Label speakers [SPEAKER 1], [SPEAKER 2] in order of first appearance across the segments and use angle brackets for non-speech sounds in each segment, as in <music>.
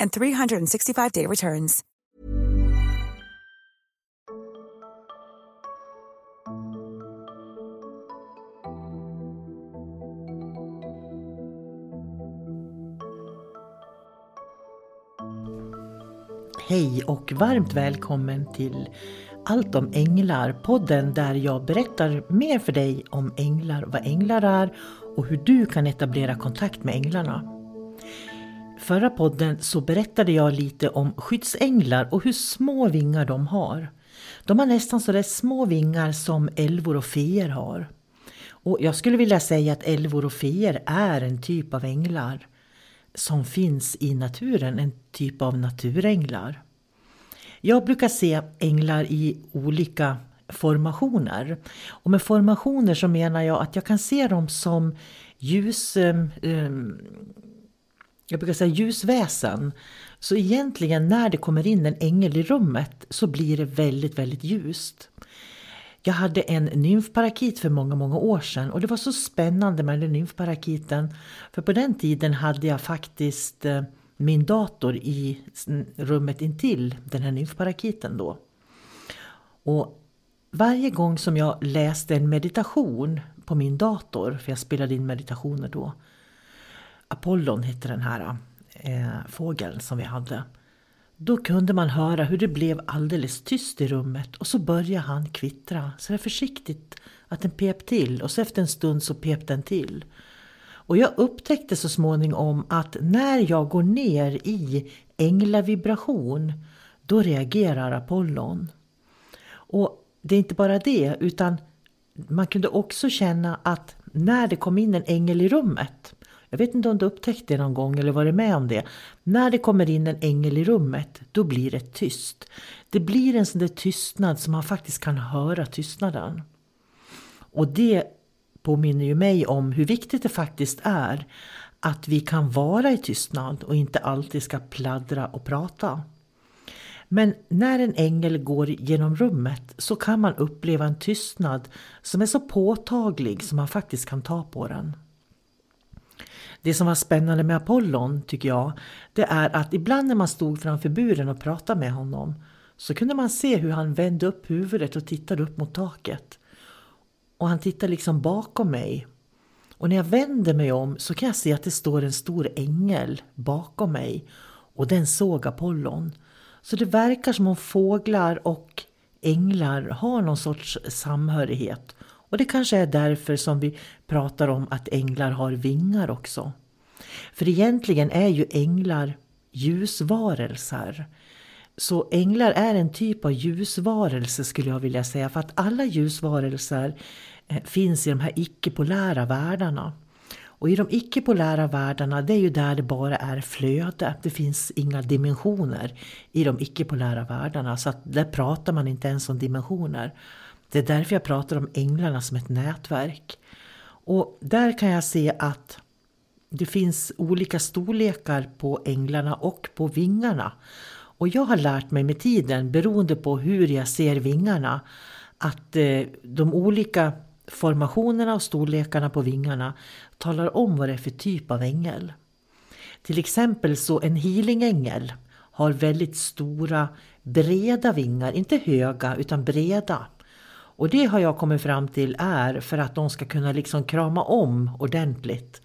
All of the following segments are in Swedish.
[SPEAKER 1] and 365-day returns.
[SPEAKER 2] Hej och varmt välkommen till Allt om änglar, podden där jag berättar mer för dig om änglar, vad änglar är och hur du kan etablera kontakt med änglarna. Förra podden så berättade jag lite om skyddsänglar och hur små vingar de har. De har nästan så där små vingar som älvor och feer har. Och jag skulle vilja säga att älvor och feer är en typ av änglar som finns i naturen, en typ av naturänglar. Jag brukar se änglar i olika formationer. Och med formationer så menar jag att jag kan se dem som ljus... Um, jag brukar säga ljusväsen. Så egentligen när det kommer in en ängel i rummet så blir det väldigt, väldigt ljust. Jag hade en nymfparakit för många, många år sedan och det var så spännande med den nymfparakiten. För på den tiden hade jag faktiskt eh, min dator i rummet intill den här nymfparakiten då. Och varje gång som jag läste en meditation på min dator, för jag spelade in meditationer då. Apollon hette den här eh, fågeln som vi hade. Då kunde man höra hur det blev alldeles tyst i rummet och så började han kvittra. Så det försiktigt att den pep till och så efter en stund så pep den till. Och jag upptäckte så småningom att när jag går ner i änglavibration då reagerar Apollon. Och det är inte bara det utan man kunde också känna att när det kom in en ängel i rummet jag vet inte om du upptäckte det någon gång eller varit med om det. När det kommer in en ängel i rummet, då blir det tyst. Det blir en sån där tystnad som man faktiskt kan höra tystnaden. Och det påminner ju mig om hur viktigt det faktiskt är att vi kan vara i tystnad och inte alltid ska pladdra och prata. Men när en ängel går genom rummet så kan man uppleva en tystnad som är så påtaglig som man faktiskt kan ta på den. Det som var spännande med Apollon tycker jag, det är att ibland när man stod framför buren och pratade med honom så kunde man se hur han vände upp huvudet och tittade upp mot taket. Och han tittade liksom bakom mig. Och när jag vänder mig om så kan jag se att det står en stor ängel bakom mig. Och den såg Apollon. Så det verkar som om fåglar och änglar har någon sorts samhörighet. Och det kanske är därför som vi pratar om att änglar har vingar också. För egentligen är ju änglar ljusvarelser. Så änglar är en typ av ljusvarelse skulle jag vilja säga. För att alla ljusvarelser eh, finns i de här icke-polära världarna. Och i de icke-polära världarna det är ju där det bara är flöde. Det finns inga dimensioner i de icke-polära världarna. Så att där pratar man inte ens om dimensioner. Det är därför jag pratar om änglarna som ett nätverk. Och där kan jag se att det finns olika storlekar på änglarna och på vingarna. Och jag har lärt mig med tiden, beroende på hur jag ser vingarna, att eh, de olika formationerna och storlekarna på vingarna talar om vad det är för typ av ängel. Till exempel så en healingängel har väldigt stora breda vingar, inte höga utan breda. Och det har jag kommit fram till är för att de ska kunna liksom krama om ordentligt.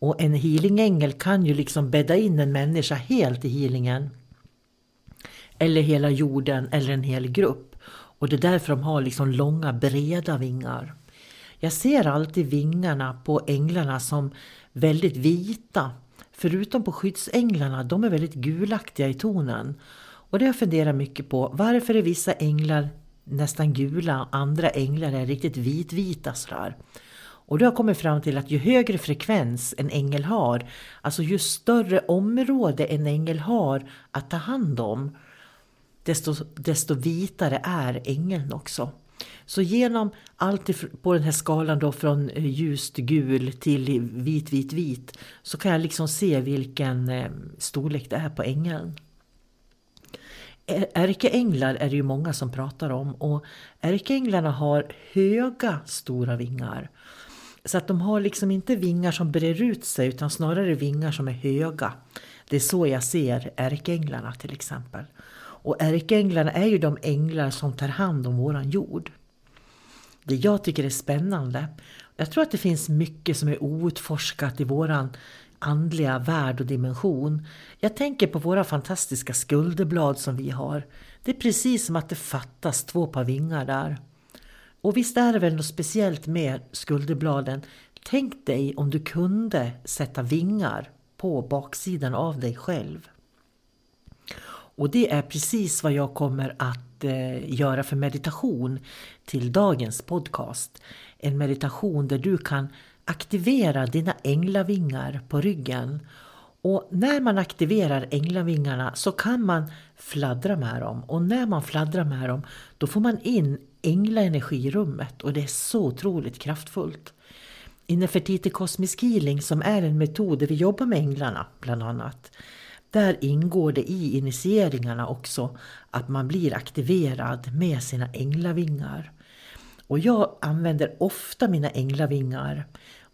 [SPEAKER 2] Och en healingängel kan ju liksom bädda in en människa helt i healingen. eller hela jorden eller en hel grupp. Och det är därför de har liksom långa breda vingar. Jag ser alltid vingarna på änglarna som väldigt vita. Förutom på skyddsänglarna, de är väldigt gulaktiga i tonen. Och det har jag funderat mycket på. Varför är vissa änglar nästan gula, andra änglar är riktigt vitvita sådär. Och då har jag kommit fram till att ju högre frekvens en ängel har, alltså ju större område en ängel har att ta hand om, desto, desto vitare är ängeln också. Så genom allt på den här skalan då från eh, ljust gul till vit, vit, vit så kan jag liksom se vilken eh, storlek det är på ängeln. Ärkeänglar är det ju många som pratar om och ärkeänglarna har höga stora vingar. Så att de har liksom inte vingar som brer ut sig utan snarare vingar som är höga. Det är så jag ser ärkeänglarna till exempel. Och ärkeänglarna är ju de änglar som tar hand om våran jord. Det jag tycker är spännande, jag tror att det finns mycket som är outforskat i våran andliga värld och dimension. Jag tänker på våra fantastiska skulderblad som vi har. Det är precis som att det fattas två par vingar där. Och visst är det väl något speciellt med skulderbladen. Tänk dig om du kunde sätta vingar på baksidan av dig själv. Och det är precis vad jag kommer att eh, göra för meditation till dagens podcast. En meditation där du kan aktivera dina änglavingar på ryggen. Och när man aktiverar änglavingarna så kan man fladdra med dem. Och när man fladdrar med dem då får man in änglaenergi i rummet och det är så otroligt kraftfullt. I Nefertiti Cosmic Healing som är en metod där vi jobbar med änglarna bland annat. Där ingår det i initieringarna också att man blir aktiverad med sina änglavingar. Och jag använder ofta mina änglavingar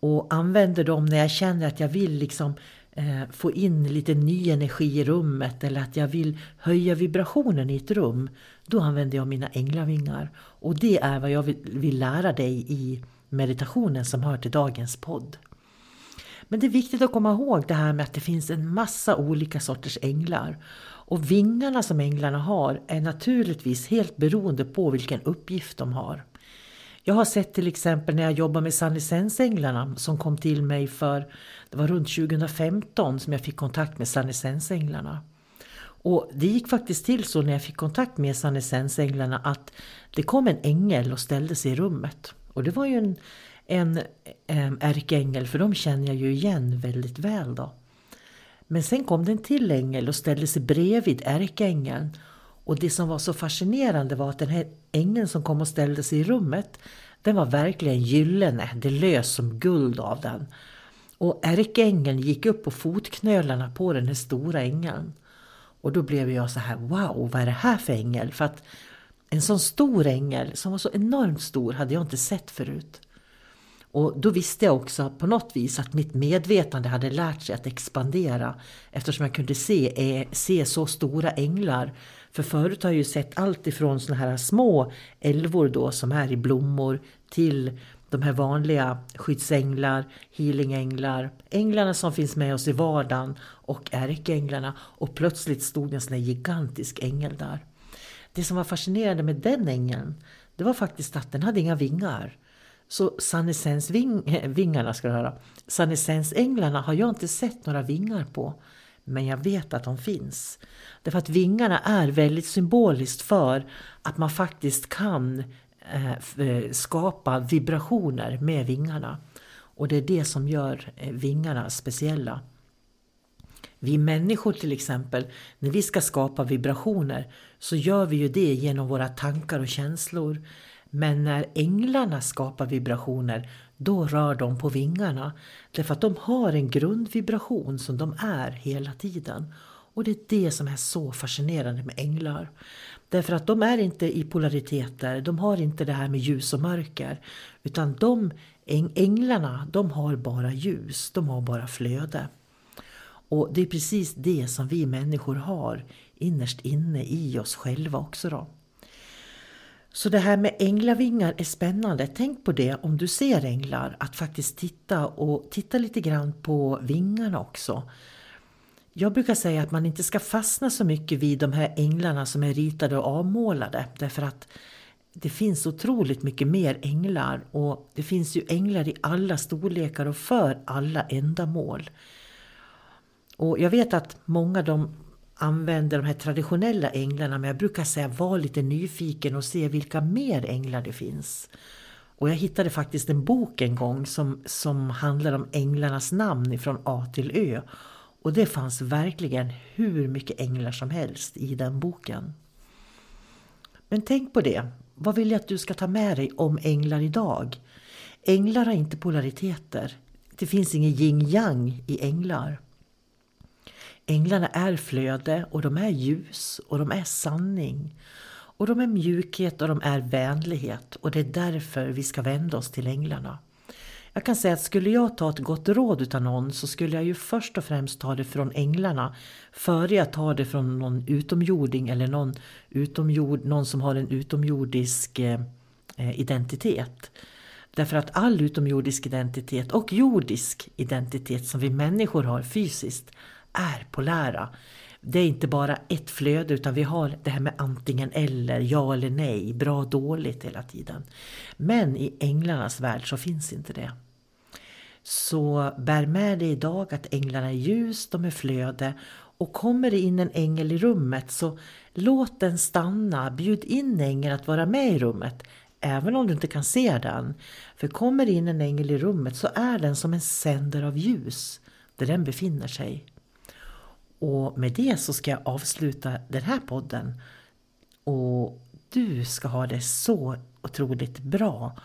[SPEAKER 2] och använder dem när jag känner att jag vill liksom eh, få in lite ny energi i rummet eller att jag vill höja vibrationen i ett rum. Då använder jag mina änglavingar. Och det är vad jag vill, vill lära dig i meditationen som hör till dagens podd. Men det är viktigt att komma ihåg det här med att det finns en massa olika sorters änglar. Och vingarna som änglarna har är naturligtvis helt beroende på vilken uppgift de har. Jag har sett till exempel när jag jobbar med Sunny som kom till mig för, det var runt 2015 som jag fick kontakt med Sunny Och det gick faktiskt till så när jag fick kontakt med Sunny att det kom en ängel och ställde sig i rummet. Och det var ju en, en ärkeängel för de känner jag ju igen väldigt väl då. Men sen kom det en till ängel och ställde sig bredvid ärkeängeln och det som var så fascinerande var att den här ängeln som kom och ställde sig i rummet, den var verkligen gyllene, det lös som guld av den. Och ärkeängeln gick upp på fotknölarna på den här stora ängeln. Och då blev jag så här, wow, vad är det här för ängel? För att en sån stor ängel, som var så enormt stor, hade jag inte sett förut. Och då visste jag också på något vis att mitt medvetande hade lärt sig att expandera eftersom jag kunde se, eh, se så stora änglar för förut har jag ju sett allt ifrån såna här små älvor då som är i blommor till de här vanliga skyddsänglar, healingänglar, änglarna som finns med oss i vardagen och ärkeänglarna. Och plötsligt stod en sån här gigantisk ängel där. Det som var fascinerande med den ängeln, det var faktiskt att den hade inga vingar. Så Sannesens-vingarna <laughs> ska du höra. Sannesens-änglarna har jag inte sett några vingar på. Men jag vet att de finns. Därför att vingarna är väldigt symboliskt för att man faktiskt kan eh, eh, skapa vibrationer med vingarna. Och det är det som gör eh, vingarna speciella. Vi människor till exempel, när vi ska skapa vibrationer så gör vi ju det genom våra tankar och känslor. Men när änglarna skapar vibrationer då rör de på vingarna. Därför att de har en grundvibration som de är hela tiden. Och det är det som är så fascinerande med änglar. Därför att de är inte i polariteter, de har inte det här med ljus och mörker. Utan de änglarna, de har bara ljus, de har bara flöde. Och det är precis det som vi människor har innerst inne i oss själva också då. Så det här med änglavingar är spännande. Tänk på det om du ser änglar, att faktiskt titta och titta lite grann på vingarna också. Jag brukar säga att man inte ska fastna så mycket vid de här änglarna som är ritade och avmålade därför att det finns otroligt mycket mer änglar och det finns ju änglar i alla storlekar och för alla ändamål. Och jag vet att många de använder de här traditionella änglarna men jag brukar säga var lite nyfiken och se vilka mer änglar det finns. Och jag hittade faktiskt en bok en gång som, som handlar om änglarnas namn från A till Ö. Och det fanns verkligen hur mycket änglar som helst i den boken. Men tänk på det, vad vill jag att du ska ta med dig om änglar idag? Änglar har inte polariteter. Det finns ingen yin-yang i änglar. Änglarna är flöde och de är ljus och de är sanning. Och de är mjukhet och de är vänlighet och det är därför vi ska vända oss till änglarna. Jag kan säga att skulle jag ta ett gott råd utav någon så skulle jag ju först och främst ta det från änglarna före jag tar det från någon utomjording eller någon, utomjord, någon som har en utomjordisk eh, identitet. Därför att all utomjordisk identitet och jordisk identitet som vi människor har fysiskt är polära. Det är inte bara ett flöde utan vi har det här med antingen eller, ja eller nej, bra dåligt hela tiden. Men i änglarnas värld så finns inte det. Så bär med dig idag att änglarna är ljus, de är flöde och kommer det in en ängel i rummet så låt den stanna, bjud in ängeln att vara med i rummet även om du inte kan se den. För kommer det in en ängel i rummet så är den som en sänder av ljus där den befinner sig. Och med det så ska jag avsluta den här podden. Och du ska ha det så otroligt bra.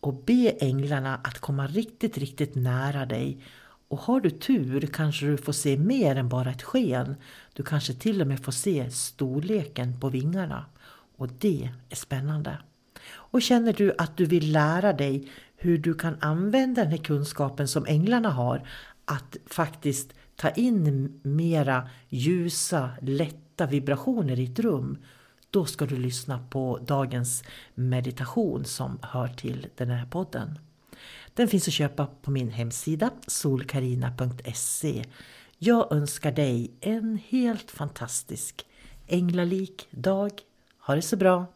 [SPEAKER 2] Och be änglarna att komma riktigt, riktigt nära dig. Och har du tur kanske du får se mer än bara ett sken. Du kanske till och med får se storleken på vingarna. Och det är spännande. Och känner du att du vill lära dig hur du kan använda den här kunskapen som änglarna har att faktiskt ta in mera ljusa, lätta vibrationer i ett rum, då ska du lyssna på dagens meditation som hör till den här podden. Den finns att köpa på min hemsida solkarina.se. Jag önskar dig en helt fantastisk änglalik dag. Ha det så bra!